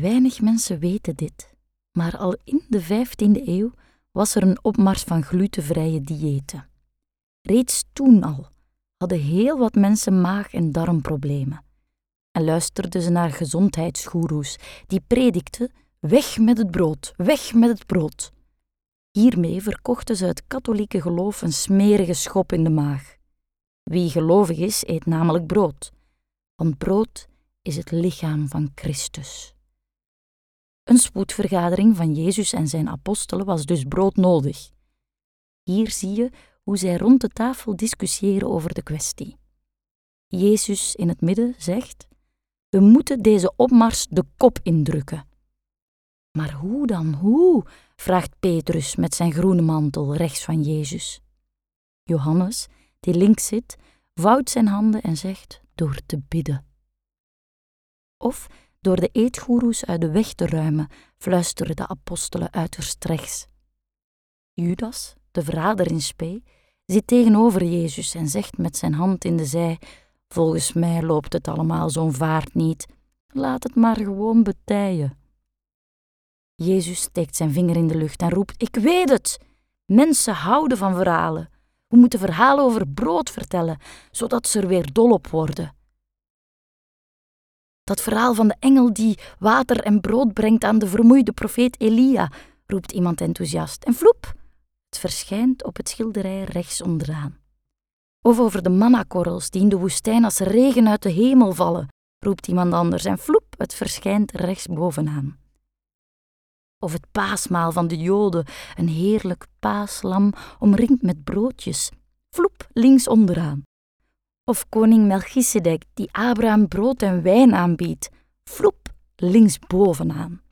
Weinig mensen weten dit, maar al in de 15e eeuw was er een opmars van glutenvrije diëten. Reeds toen al hadden heel wat mensen maag- en darmproblemen. En luisterden ze naar gezondheidsgoeroes die predikten: weg met het brood, weg met het brood. Hiermee verkochten ze het katholieke geloof een smerige schop in de maag. Wie gelovig is, eet namelijk brood, want brood is het lichaam van Christus. Een spoedvergadering van Jezus en zijn apostelen was dus broodnodig. Hier zie je hoe zij rond de tafel discussiëren over de kwestie. Jezus in het midden zegt: We moeten deze opmars de kop indrukken. Maar hoe dan, hoe? vraagt Petrus met zijn groene mantel rechts van Jezus. Johannes, die links zit, vouwt zijn handen en zegt: Door te bidden. Of door de eetgoeroes uit de weg te ruimen, fluisteren de apostelen uiterst rechts. Judas, de verrader in spe, zit tegenover Jezus en zegt met zijn hand in de zij: Volgens mij loopt het allemaal zo'n vaart niet. Laat het maar gewoon betijen. Jezus steekt zijn vinger in de lucht en roept: Ik weet het! Mensen houden van verhalen. We moeten verhalen over brood vertellen, zodat ze er weer dol op worden. Dat verhaal van de engel die water en brood brengt aan de vermoeide profeet Elia, roept iemand enthousiast. En vloep, het verschijnt op het schilderij rechts onderaan. Of over de mannakorrels die in de woestijn als regen uit de hemel vallen, roept iemand anders. En vloep, het verschijnt rechts bovenaan. Of het paasmaal van de Joden, een heerlijk paaslam omringd met broodjes. Vloep, links onderaan. Of koning Melchizedek die Abraham brood en wijn aanbiedt. Vloep, links bovenaan.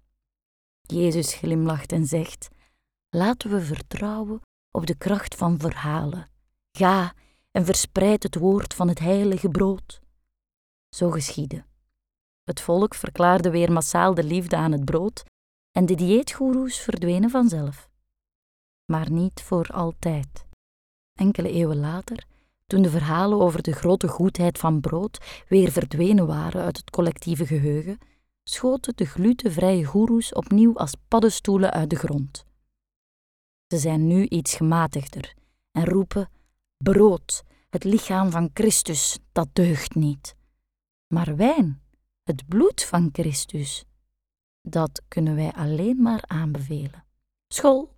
Jezus glimlacht en zegt: Laten we vertrouwen op de kracht van verhalen. Ga en verspreid het woord van het heilige brood. Zo geschiedde. Het volk verklaarde weer massaal de liefde aan het brood en de dieetgoeroes verdwenen vanzelf. Maar niet voor altijd. Enkele eeuwen later, toen de verhalen over de grote goedheid van brood weer verdwenen waren uit het collectieve geheugen, schoten de glutenvrije goeroes opnieuw als paddenstoelen uit de grond. Ze zijn nu iets gematigder en roepen: brood, het lichaam van Christus, dat deugt niet. Maar wijn, het bloed van Christus, dat kunnen wij alleen maar aanbevelen. School!